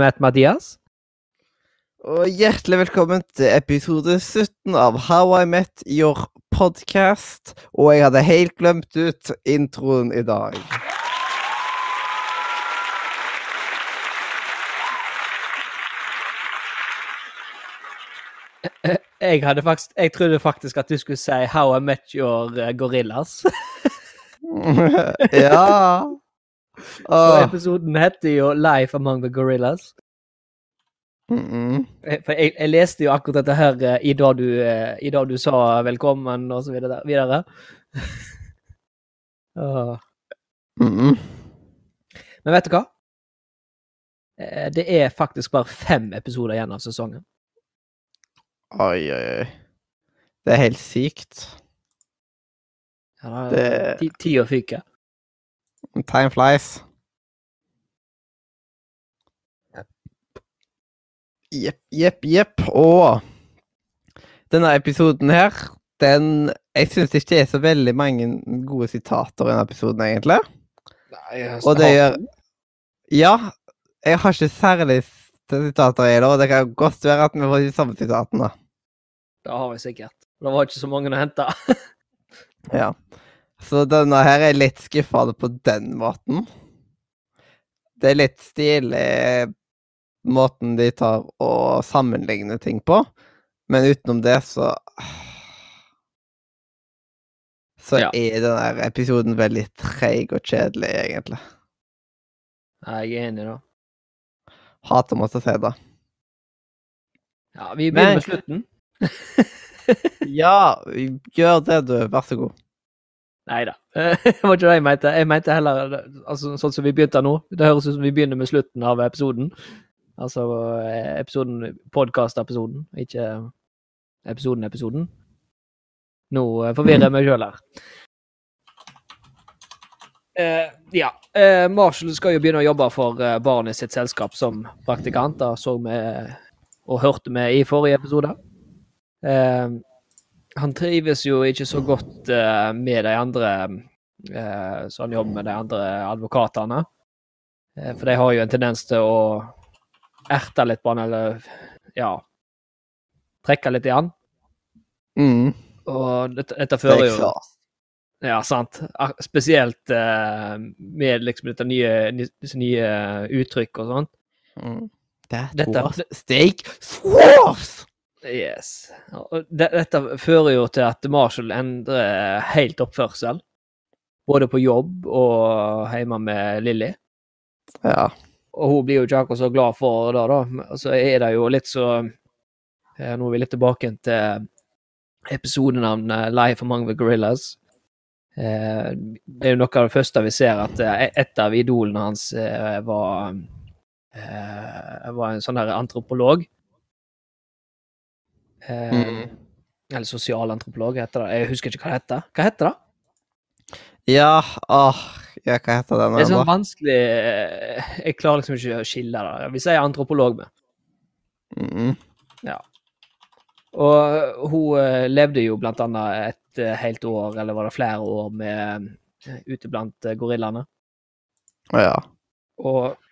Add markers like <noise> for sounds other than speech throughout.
Møtt Mathias? Og hjertelig velkommen til episode 17 av How I Met Your Podcast. Og jeg hadde helt glemt ut introen i dag. Jeg, hadde faktisk, jeg trodde faktisk at du skulle si How I Met Your eh, Gorillas. <laughs> ja. Og episoden heter jo Life Among the Gorillas. Mm -mm. For jeg, jeg leste jo akkurat dette her eh, i dag du, eh, i dag du sa velkommen og så videre. videre. <laughs> Åh. Mm. Men vet du hva? Det er faktisk bare fem episoder igjen av sesongen. Oi, oi, oi. Det er helt sykt. Ja, da- Det- Tida fyker. Time flies. Jepp, jepp, jepp. Og denne episoden her, den Jeg syns ikke det er så veldig mange gode sitater i denne episoden, egentlig. Nei, jeg Og det gjør Ja, jeg har ikke særlig sitater i det, og det kan godt være at vi får de samme sitatene. Det har vi sikkert. Det var ikke så mange å hente. <laughs> Ja. Så denne her er litt skuffende på den måten. Det er litt stilig måten de tar og sammenligner ting på, men utenom det så Så Ja. er denne episoden veldig treig og kjedelig, egentlig. Nei, Jeg er enig, da. Hater å måtte si det. Ja, Vi begynner Men- med slutten. <laughs> Ja, gjør det, du. Vær så god. Nei da. <laughs> Det var ikke det jeg mente. Jeg mente heller altså, sånn som vi begynte nå. Det høres ut som vi begynner med slutten av episoden. Altså eh, episoden, podkast-episoden, ikke episoden-episoden. Nå eh, forvirrer jeg meg sjøl her. Uh, ja. Uh, Marshall skal jo begynne å jobbe for uh, barnet sitt selskap som praktikant. Da så vi og hørte vi i forrige episode. Eh, han trives jo ikke så godt uh, med de andre uh, Så han jobber med de andre advokatene. Uh, for de har jo en tendens til å erte litt på han, eller ja Trekke litt i han. Mm. Og dette, dette fører jo. Ja, sant. Spesielt uh, med liksom dette nye, disse nye uttrykk og sånt. Mm. Dette- was steak sauce! Yes. Og dette fører jo til at Marshall endrer helt oppførsel. Både på jobb og hjemme med Lilly. Ja. Og hun blir jo ikke akkurat så glad for det, da. Og så er det jo litt så eh, Nå er vi litt tilbake til episodenavnet Life Among the Gorillas. Eh, det er jo noe av det første vi ser, at eh, et av idolene hans var var en sånn antropolog. Eh, Mm. Eller sosialantropolog, heter det. Jeg husker ikke hva det heter. Hva heter det? Ja, åh, ja, hva heter den? Det er sånn vanskelig eh, Jeg klarer liksom ikke å skille det. Vi sier antropolog med. Mm. Og hun eh, levde jo blant annet et eh, helt år, eller var det flere år, med eh, ute blant eh, gorillaene. Ja. Og, og det,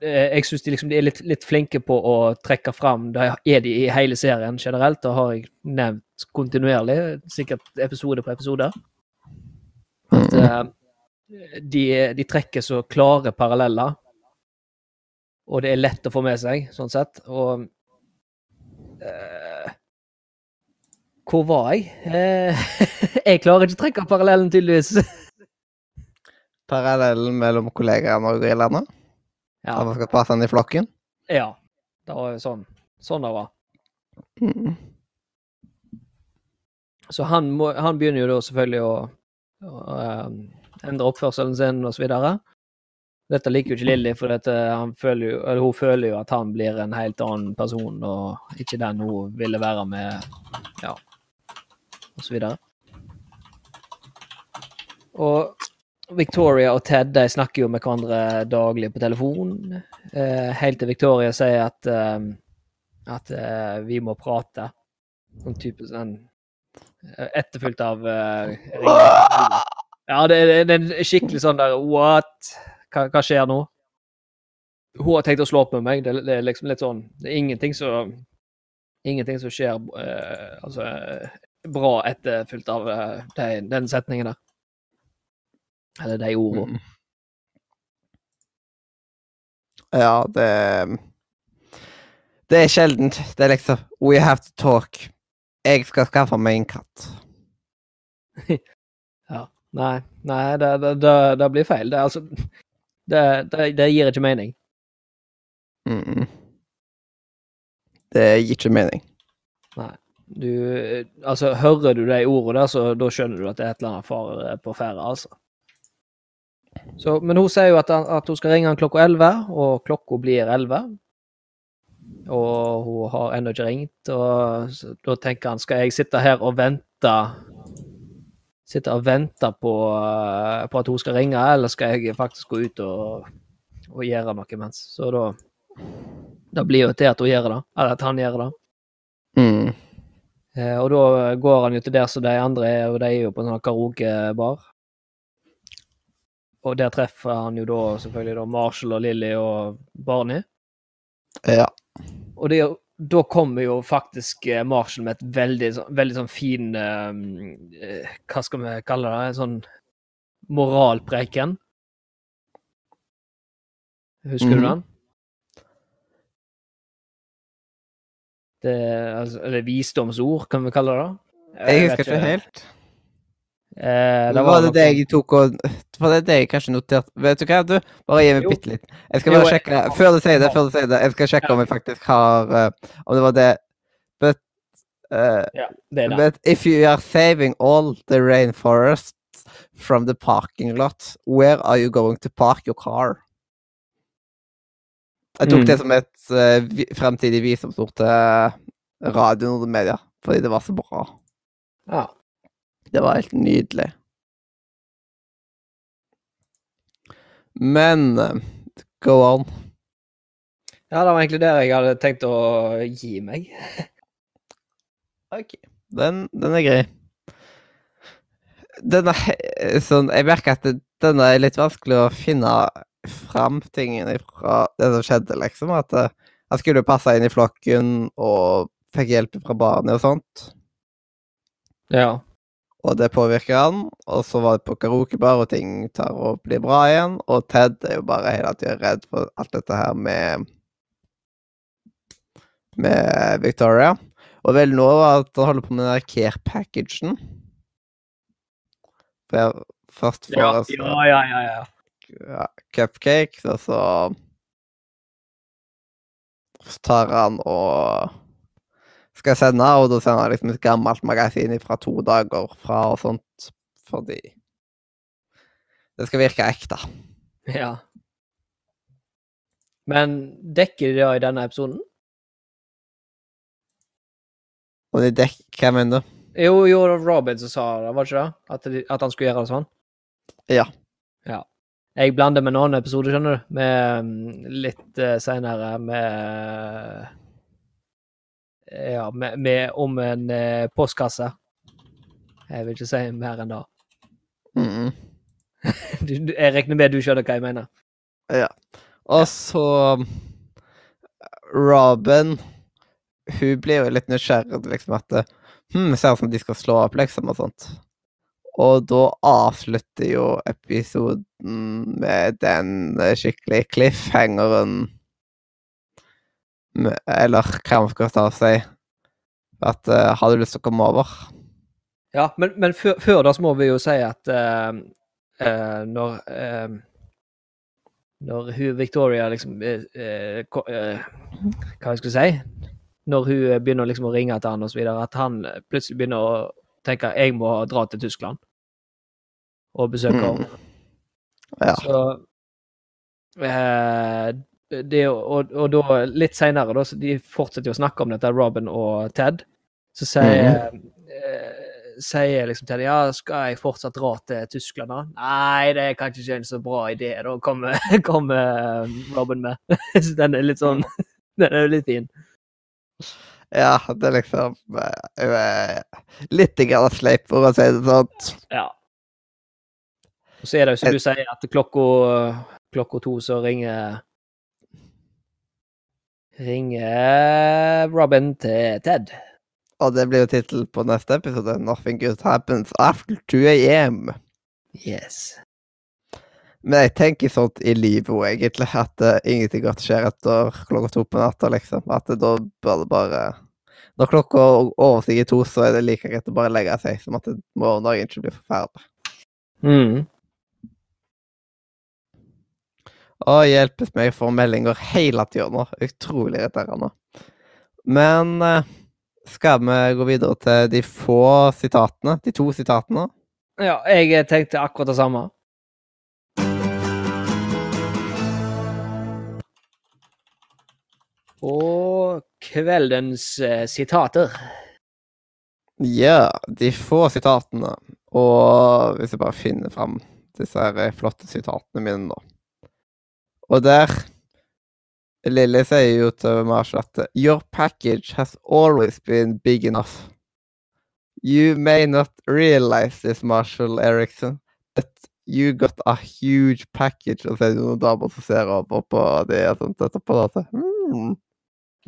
jeg syns de liksom de er litt, litt flinke på å trekke fram Det er de i hele serien generelt, det har jeg nevnt kontinuerlig, sikkert episode på episode. At eh, de, de trekker så klare paralleller, og det er lett å få med seg, sånn sett. Og uh, Hvor var jeg? Uh, <laughs> jeg klarer ikke å trekke parallellen, tydeligvis. Parallellen mellom kollegaene og gorillaene? Ja, At man skal passe inn i flokken? ja. Det var jo sånn. Sånn det var. Mm. Så han, må, han begynner jo da selvfølgelig å, å å endre oppførselen sin og så videre. Dette liker jo ikke Lilly, for dette, han føler jo, eller hun føler jo at han blir en helt annen person, og ikke den hun ville være med, ja, og så videre. Og Victoria og Ted de snakker jo med hverandre daglig på telefon, eh, helt til Victoria sier at, eh, at eh, vi må prate. Sånn type sånn eh, Etterfulgt av eh. Ja, det, er skikkelig sånn der What? Hva, hva skjer nå? Hun har tenkt å slå opp med meg. Det, det er liksom litt sånn Det er ingenting som Ingenting som skjer eh, altså, bra etterfulgt av eh, de, den setningen der. Eller de ordene. Mm. Ja, det Det er sjeldent. Det er liksom We have to talk. Jeg skal skaffe meg en katt. <laughs> Ja. Nei, nei det, det, det, blir feil. Det, altså, det, det, det gir ikke mening. Mm. Det gir ikke mening. Nei. Du Altså, hører du de ordene så da skjønner du at det er et eller annet fare på ferde, altså. Så, men hun sier jo at, at hun skal ringe han klokka 11, og klokka blir 11. Og hun har ennå ikke ringt, og da tenker han skal jeg sitte her og vente Sitte og vente på, eh, på at hun skal ringe, eller skal jeg faktisk gå ut og, og gjøre noe imens? Så da Da blir jo til at hun gjør det, eller at han gjør det. Mm. Eh, og da går han jo til der som de andre er, og de er jo på en sånn karaokebar. Og der treffer han jo da selvfølgelig da Marshall og Lilly og Barney. Ja. Og det, da kommer jo faktisk eh, Marshall med et veldig, veldig sånn fin eh, eh, Hva skal vi kalle det? En sånn moralpreken. Husker du Mhm. den? Det, altså, eller visdomsord, kan vi kalle det. da? Jeg husker ikke helt. Eh, Det var det noe det jeg tok og Var det det jeg kanskje noterte Vet du hva, du? Bare gi meg bitte litt. Jeg skal bare sjekke Før du sier det, før du sier det, jeg skal sjekke om jeg faktisk har uh, Om det var det But uh, Ja, det er det. But if you are saving all the rainforests from the parking lot, where are you going to park your car? Jeg tok Mm. det som et uh, fremtidig visdomsord til radio og media, fordi det var så bra. Ja. Det var helt nydelig. Men eh, go on. ja, det var egentlig der jeg hadde tenkt å gi meg. Ok. Den, den er grei. Den er sånn Jeg merker at den er litt vanskelig å finne fram tingene fra det som skjedde, liksom. At jeg skulle passe inn i flokken og fikk hjelp fra barnet og sånt. Ja. Og det påvirker han. Og så var det på karaokebar, og ting tar og blir bra igjen. Og Ted er jo bare hele tida redd for alt dette her med Med Victoria. Og vel nå at han holder på med den der care-packagen. Først får Ja, ja, ja, ja. ja. cupcakes, og så så tar han og skal sende, og da sender jeg liksom et gammelt magasin fra to dager fra og sånt, fordi det skal virke ekte. ja. Men dekker de det i denne episoden? Og de dekker Hva mener du? Jo, jo, det var Robin som sa det, var det ikke det? At, de, at han skulle gjøre det sånn? Ja. Ja. Jeg blander med en annen episode, skjønner du, med mm, litt uh, seinere med Ja, med, med om en eh, postkasse. Jeg vil ikke si mer enn det. Mm. <laughs> Jeg regner med du skjønner hva jeg mener. Ja. Og så Robin Hun blir jo litt nysgjerrig, liksom at Hm, ser ut som de skal slå opp, liksom, og sånt. Og da avslutter jo episoden med den eh, skikkelig cliffhangeren Eller ta og si. At uh, Har du lyst til å komme over? Ja, men, men før, før da så må vi jo si at uh, uh, når Når hun Victoria liksom eh, eh, eh, Hva skal jeg si? Når hun begynner liksom å ringe til han og så videre, at han plutselig begynner å tenke jeg må dra til Tyskland og besøke Mm. henne. Ja. Så eh, det, og, og da litt seinere, de fortsetter jo å snakke om dette, Robin og Ted, så sier eh, sier liksom til ja, skal jeg fortsatt dra til Tyskland da? Nei, det er kanskje ikke en så bra idé, da kommer, kommer <laughs> Robin med. <laughs> så den er litt sånn <laughs> Den er jo litt fin. Ja, det er liksom uh, Litt grann sleip, for å si det sånn. Ja. Og så er det jo som du sier, at klokka, klokka to så ringer Ringer Robin til Ted. Og det blir jo tittelen på neste episode. 'Nothing good happens after 2 am'. Yes. Men jeg tenker sånt i livet òg, egentlig. At uh, ingenting godt skjer etter klokka to på natta, liksom. At da bør det bare Når klokka overstiger to, så er det like greit å bare legge seg, som at morgendagen ikke blir forferdelig. Mm. Og hjelpes meg, jeg får meldinger hele tida nå. Utrolig irriterende. Men uh, skal vi gå videre til de få sitatene? De to sitatene? Ja, jeg tenkte akkurat det samme. Og kveldens eh, sitater. Ja, de få sitatene. Og hvis jeg bare finner fram disse flotte sitatene mine nå. Og der Lille sier jo til Marshall at Your package has always been big enough. You may not realize this, Marshall Eriksson, but you got a huge package. Og så er det noen damer som ser over på det og sånt etterpå. Da. Mm.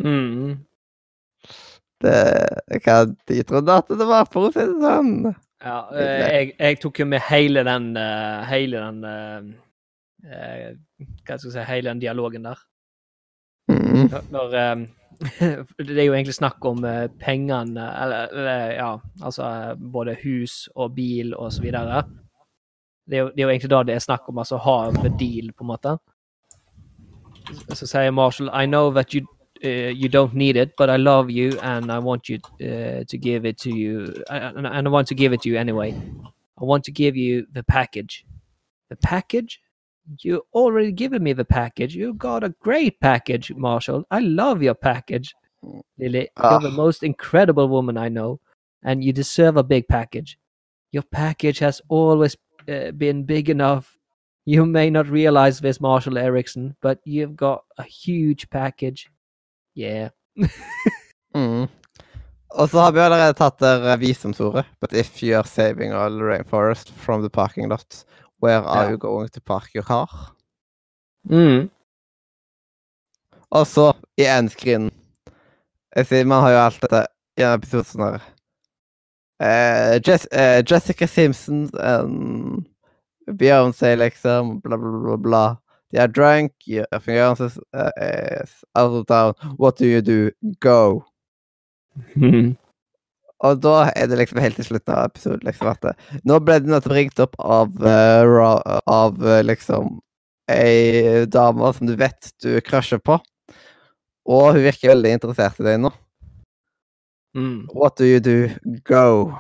Mm. Det, hva de trodde at det var, for å si det sånn. Ja, eh, jeg, jeg, tok jo med hele den uh, Hele den uh, Hva skal jeg si Hele den dialogen der. Mm. Når, um, <laughs> Det er jo egentlig snakk om pengene eller, eller, ja, altså både hus og bil og så videre. Det er, jo, det er jo egentlig da det er snakk om, altså ha med deal, på en måte. Så sier Marshall I know that you uh, you don't need it, but I love you and I want you uh, to give it to you. And I want to give it to you anyway. I want to give you the package. The package? You already given me the package. You got a great package, Marshall. I love your package, Lily. You're the most incredible woman I know, and you deserve a big package. Your package has always uh, been big enough. You may not realize this, Marshall Erickson, but you've got a huge package. Yeah. <laughs> mm. Og så har vi allerede tatt der visdomsordet. But if you are saving a rainforest from the parking lot, where are you going to park your car? Mm. Og så, i endskrinnen Jeg sier, Man har jo alt dette i en episode sånn her uh, Jess, uh, Jessica Simpson and Beyoncé, liksom, bla, bla, bla, bla. De er drunk, your uh, is out of town. What do you do? Go. <laughs> Og da er det liksom helt til slutten av episoden liksom at det, Nå ble det nettopp ringt opp av, uh, av uh, liksom ei dame som du vet du crusher på. Og hun virker veldig interessert i deg nå. Mm. What do you do? Go.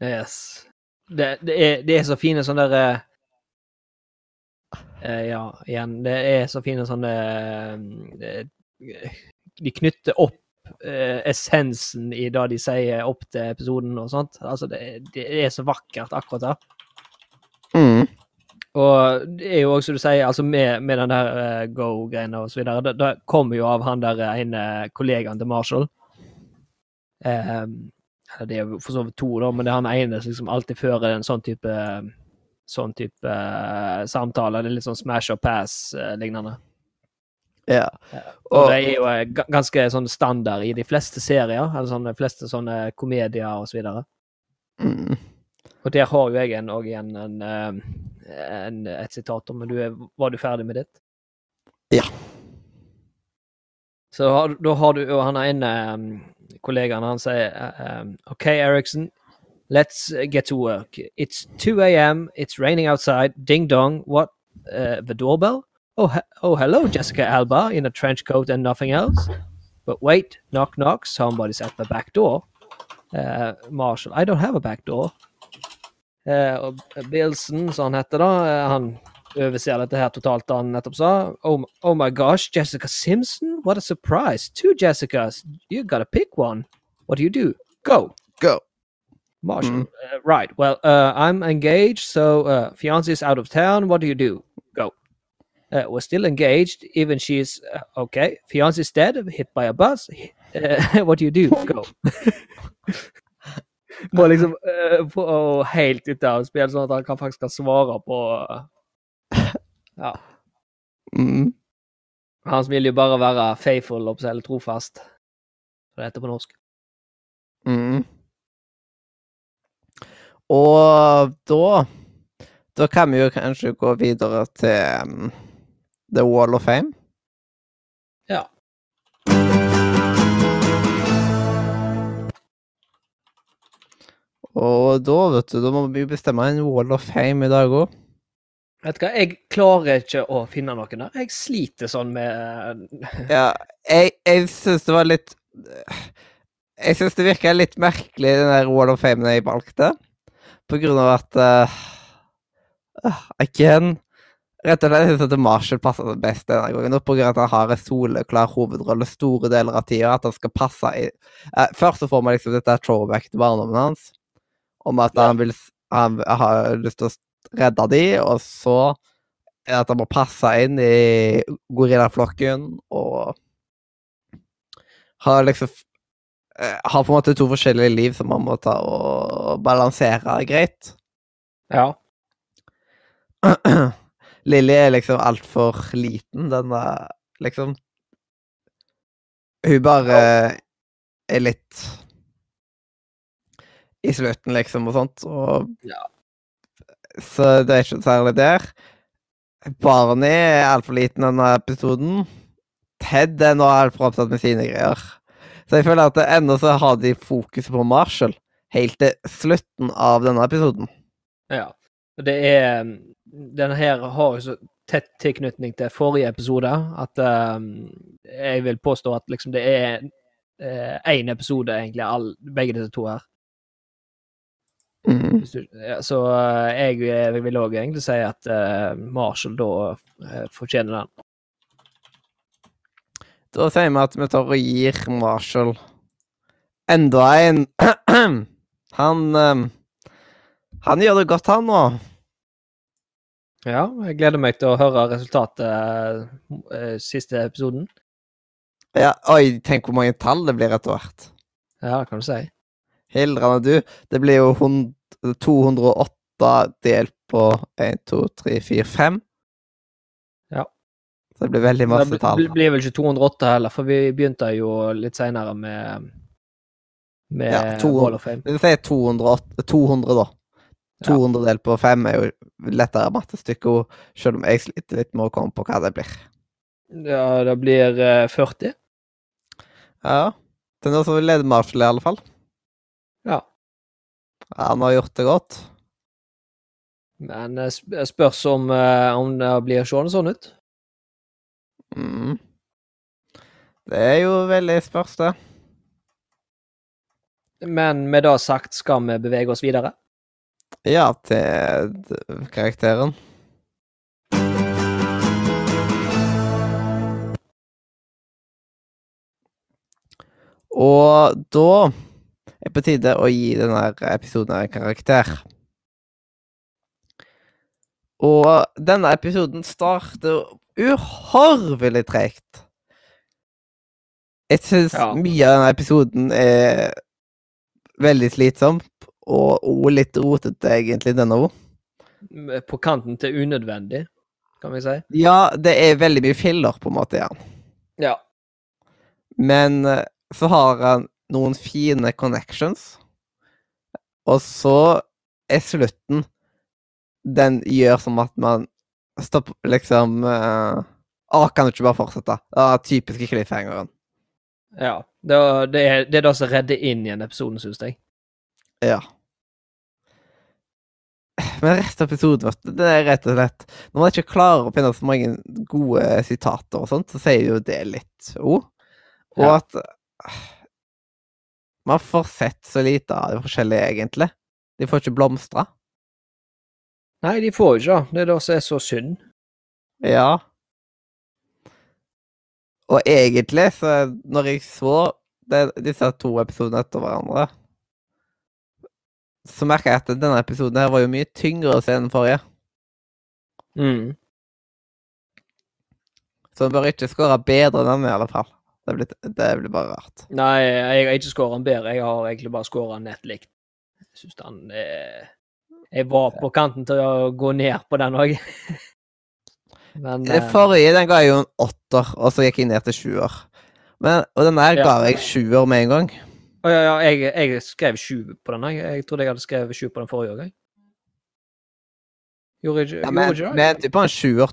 Yes. Det, det, er, det er så fine sånne der eh, eh, Ja, igjen. Det er så fine sånne eh, De knytter opp eh, essensen i det de sier opp til episoden og sånt. Altså, det, det er så vakkert akkurat der. Mm. Og det er jo også, som du sier, altså med, med den der uh, go-greiene og så videre, det, det kommer jo av han der ene kollegaen til Marshall. Ehm, det er jo for så vidt to, da, men det er han ene som liksom alltid fører en sånn type sånn type uh, samtale. Det er litt sånn smash or pass-lignende. Ja. og Og- det er jo eh, ganske sånn standard i de fleste serier, eller sånn, de fleste sånne komedier og så videre. Mm. Og der har jo jeg en, og igjen en, eh, en, et sitat om, men du er, var du ferdig med ditt? Ja. Så har, da har du jo han ene um, kollegaen, han sier um, OK, Eriksen, let's get to work. It's 2 a.m., it's raining outside, ding dong, what? Uh, the doorbell? Oh, he- oh, hello, Jessica Alba, in a trench coat and nothing else. But wait, knock, knock, somebody's at the back door. Uh, Marshall, I don't have a back door. Eh, og Bilson, som han heter da, eh, han overser dette her totalt, da han nettopp sa. Oh, oh my gosh, Jessica Simpson? What a surprise. Two Jessicas. You gotta pick one. What do you do? Go. Go. Marshall. Mm. Uh, right. Well, uh, I'm engaged, so uh, fiance is out of town. What do you do? Uh, we're still engaged, even she's uh, okay. Fiance is dead, hit by a bus. <laughs> Uh, what do you do? Go. <laughs> Må liksom uh, få helt ut av spillet, sånn at han kan faktisk kan svare på uh, Ja. Mm. Han vil jo bare være faithful, eller trofast. Det heter på norsk. Mm. Og da Da kan vi jo kanskje gå videre til um, The Wall of Fame. Ja. Og da, vet du, da må vi bestemme en Wall of Fame i dag òg. Vet du hva, jeg klarer ikke å finne noen der. Jeg sliter sånn med Ja, jeg, jeg syns det var litt Jeg syns det virka litt merkelig, den der Wall of Fame jeg valgte. På grunn av at uh, uh, Again Rett og slett syns at Marshall passer det best denne gangen. På grunn av at han har en soleklar hovedrolle store deler av tida. At han skal passe i eh, Først så får man liksom dette throwback til barndommen hans. Om at han vil Han har lyst til å redde de, og så er det at han må passe inn i gorillaflokken og har liksom eh, Har på en måte to forskjellige liv som man må ta og balansere greit. Ja. <clears throat> Lilly er liksom altfor liten, den er liksom Hun bare er litt i slutten, liksom, og sånt, og Ja. Så det er ikke særlig der. Barney er altfor liten denne episoden. Ted er nå altfor opptatt med sine greier. Så jeg føler at ennå så har de fokuset på Marshall helt til slutten av denne episoden. ja. Det er Denne her har jo så tett tilknytning til forrige episode at um, jeg vil påstå at liksom det er én episode, egentlig, all, begge disse to her. Mm. Du, ja, så uh, jeg, jeg vil òg egentlig si at uh, Marshall da uh, fortjener den. Da sier vi at vi tar og gir Marshall enda en <clears throat> Han um, Han gjør det godt, han nå. Ja, jeg gleder meg til å høre resultatet uh, siste episoden. Ja, oi, tenk hvor mange tall det blir etter hvert. Ja, det kan du si. Hildrende du. Det blir jo 100, 208 delt på 1, 2, 3, 4, 5. Ja. Så det blir veldig masse det tall. Det blir vel ikke 208 heller, for vi begynte jo litt seinere med med Ja, 200. Wall of Fame. Vi sier 208, 200, da. 200 delt på 5 er jo lettere mattestykke, selv om jeg sliter litt med å komme på hva det blir. Ja, det blir eh, 40. Ja. Det er noe som leder Marshall, i alle fall. Ja. Ja, Han har gjort det godt. Men eh, spørs om, eh, om det blir seende sånn ut. Mm. Det er jo veldig spørs, det. Men med det sagt skal vi bevege oss videre. Ja, til karakteren. Og da er det på tide å gi denne episoden en karakter. Og denne episoden starter uhorvelig tregt. Jeg syns Ja. mye av denne episoden er veldig slitsom, og og litt rotete, egentlig, denne òg. På kanten til unødvendig, kan vi si. Ja, det er veldig mye filler, på en måte, ja. Ja. Men eh, så har han noen fine connections, og så er slutten Den gjør som at man stopper liksom uh, Å, kan du ikke bare fortsette? Det er typiske cliffhangeren. ja. Det, Ja, det, er, det er det som redder inn igjen episoden, syns jeg. Ja. Men resten av episoden, det er rett og slett Når man ikke klarer å finne så mange gode sitater og sånt, så sier jo det litt òg. Og Ja. at Man får sett så lite av det forskjellige, egentlig. De får ikke blomstra. Nei, de får jo ikke det. Det er det som er så synd. Ja. Og egentlig, så når jeg så det, disse to episodene etter hverandre, så merka jeg at denne episoden her var jo mye tyngre å se enn den forrige. Mm. Så han bør ikke skåre bedre enn den, i alle fall. Det blir, det blir bare rart. Nei, jeg har ikke skåra den bedre. Jeg har egentlig bare skåra den nett likt. Jeg syns den eh, Jeg var på kanten til å gå ned på den òg. <laughs> Men Det eh, forrige den ga jeg jo en åtter, og så gikk jeg ned til sjuer. Men, og den der Ja. ga jeg sjuer med en gang. Å ja, ja, jeg, jeg skrev sju på den. Jeg, jeg trodde jeg hadde skrevet sju på den forrige òg. Gjorde jeg ikke, Ja, men vi endte på en sjuer.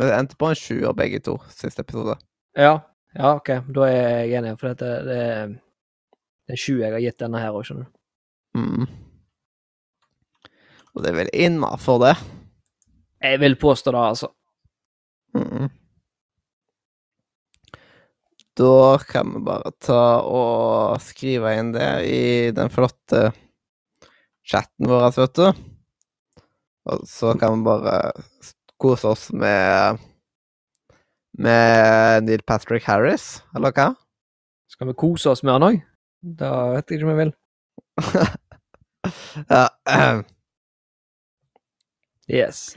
Vi endte på en sjuer begge to siste episode. Ja, ja, OK. Da er jeg enig, for dette, det, er- det er sju jeg har gitt denne her òg, skjønner du. Mm. Og det er vel innafor det. Jeg vil påstå det, altså. Da kan vi bare ta og skrive inn det i den flotte chatten vår, vet du. Og så kan vi bare kose oss med med Neil Patrick Harris, eller hva? Skal vi kose oss med han òg? Da vet jeg ikke om jeg vil. <laughs> Ja, <clears throat> Yes.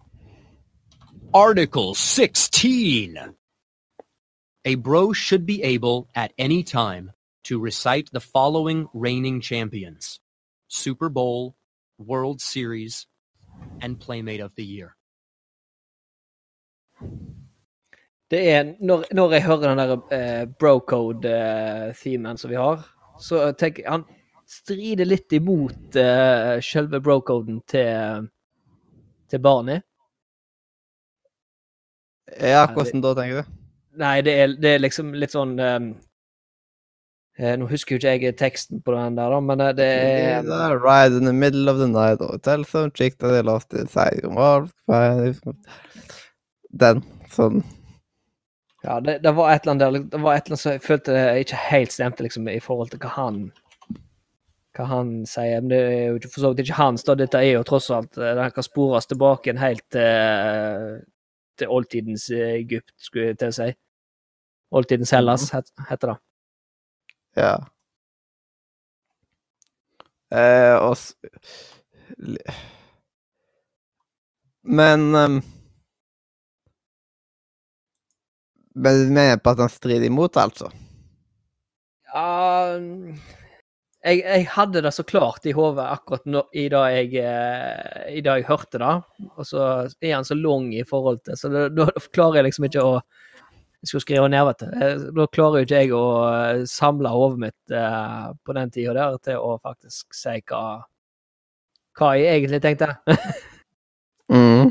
Article 16. A bro should be able at any time to recite the following reigning champions Super Bowl, World Series, and Playmate of the Year. Det er Når, når jeg hører den der uh, brocode-themen som vi har, så tenker jeg Han strider litt imot uh, selve brocoden til, til Barney. Ja, hvordan da, tenker du? Nei, det er, det er liksom litt sånn um, eh, Nå husker jo ikke jeg teksten på den der, men det er It's ride in the middle of the night, or tell some chick that they lost it. Den. Sånn. Ja, det, det var et eller annet der Det var et eller annet som jeg følte ikke helt stemte, liksom, i forhold til hva han hva han sier. Men det er jo ikke for så vidt ikke hans, da. Dette er jo tross alt eh, Den kan spores tilbake en helt til, til oldtidens eh, Egypt, skulle jeg til å si. Oldtidens Hellas, het, heter det. Ja. Eh, og s... li- Men um, Men du mener på at han strider imot, altså? Ja jeg, jeg hadde det så klart i hodet akkurat nå, i da jeg, eh, i jeg hørte det. Og så er han så lang i forhold til Så da, klarer jeg liksom ikke å Jeg skulle skrive ned, vet du. Eh, Da klarer jo ikke jeg å eh, samle hodet mitt eh, på den tida der til å faktisk si hva, hva jeg egentlig tenkte. <laughs> Mm.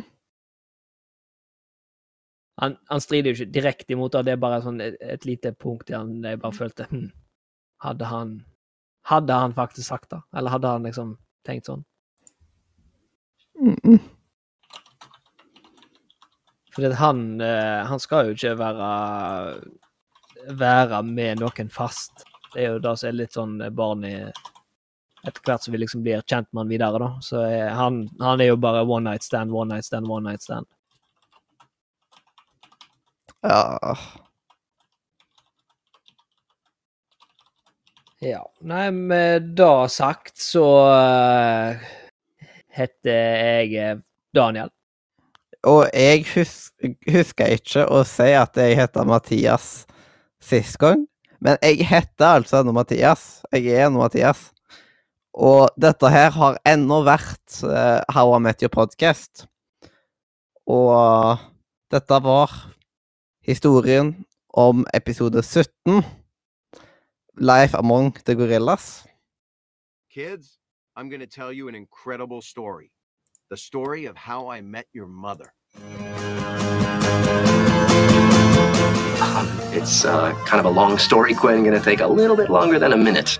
Han, han strider jo ikke direkte imot det, det er bare sånn et, et lite punkt der han jeg bare følte hm, Hadde han Hadde han faktisk sagt det? Eller hadde han liksom tenkt sånn? Mm. Fordi at han, eh, han skal jo ikke være være med noen fast. Det er jo det som er litt sånn barn i Etter hvert som vi liksom blir kjent med han videre, da. Så er han, han er jo bare one night stand, one night stand, one night stand. Ja Ja. Nei, med det sagt så uh, heter jeg eh, Daniel. Og jeg hus husker ikke å si at jeg heter Mathias sist gang, men jeg heter altså ennå Mathias. Jeg er ennå Mathias. Og dette her har ennå vært uh, How I Met Your Podcast. Og dette var historien om episode 17. Life Among the Gorillas. Kids, I'm going to tell you an incredible story. The story of how I met your mother. Um, it's uh, kind of a long story, Quinn. Gonna take a little bit longer than a minute.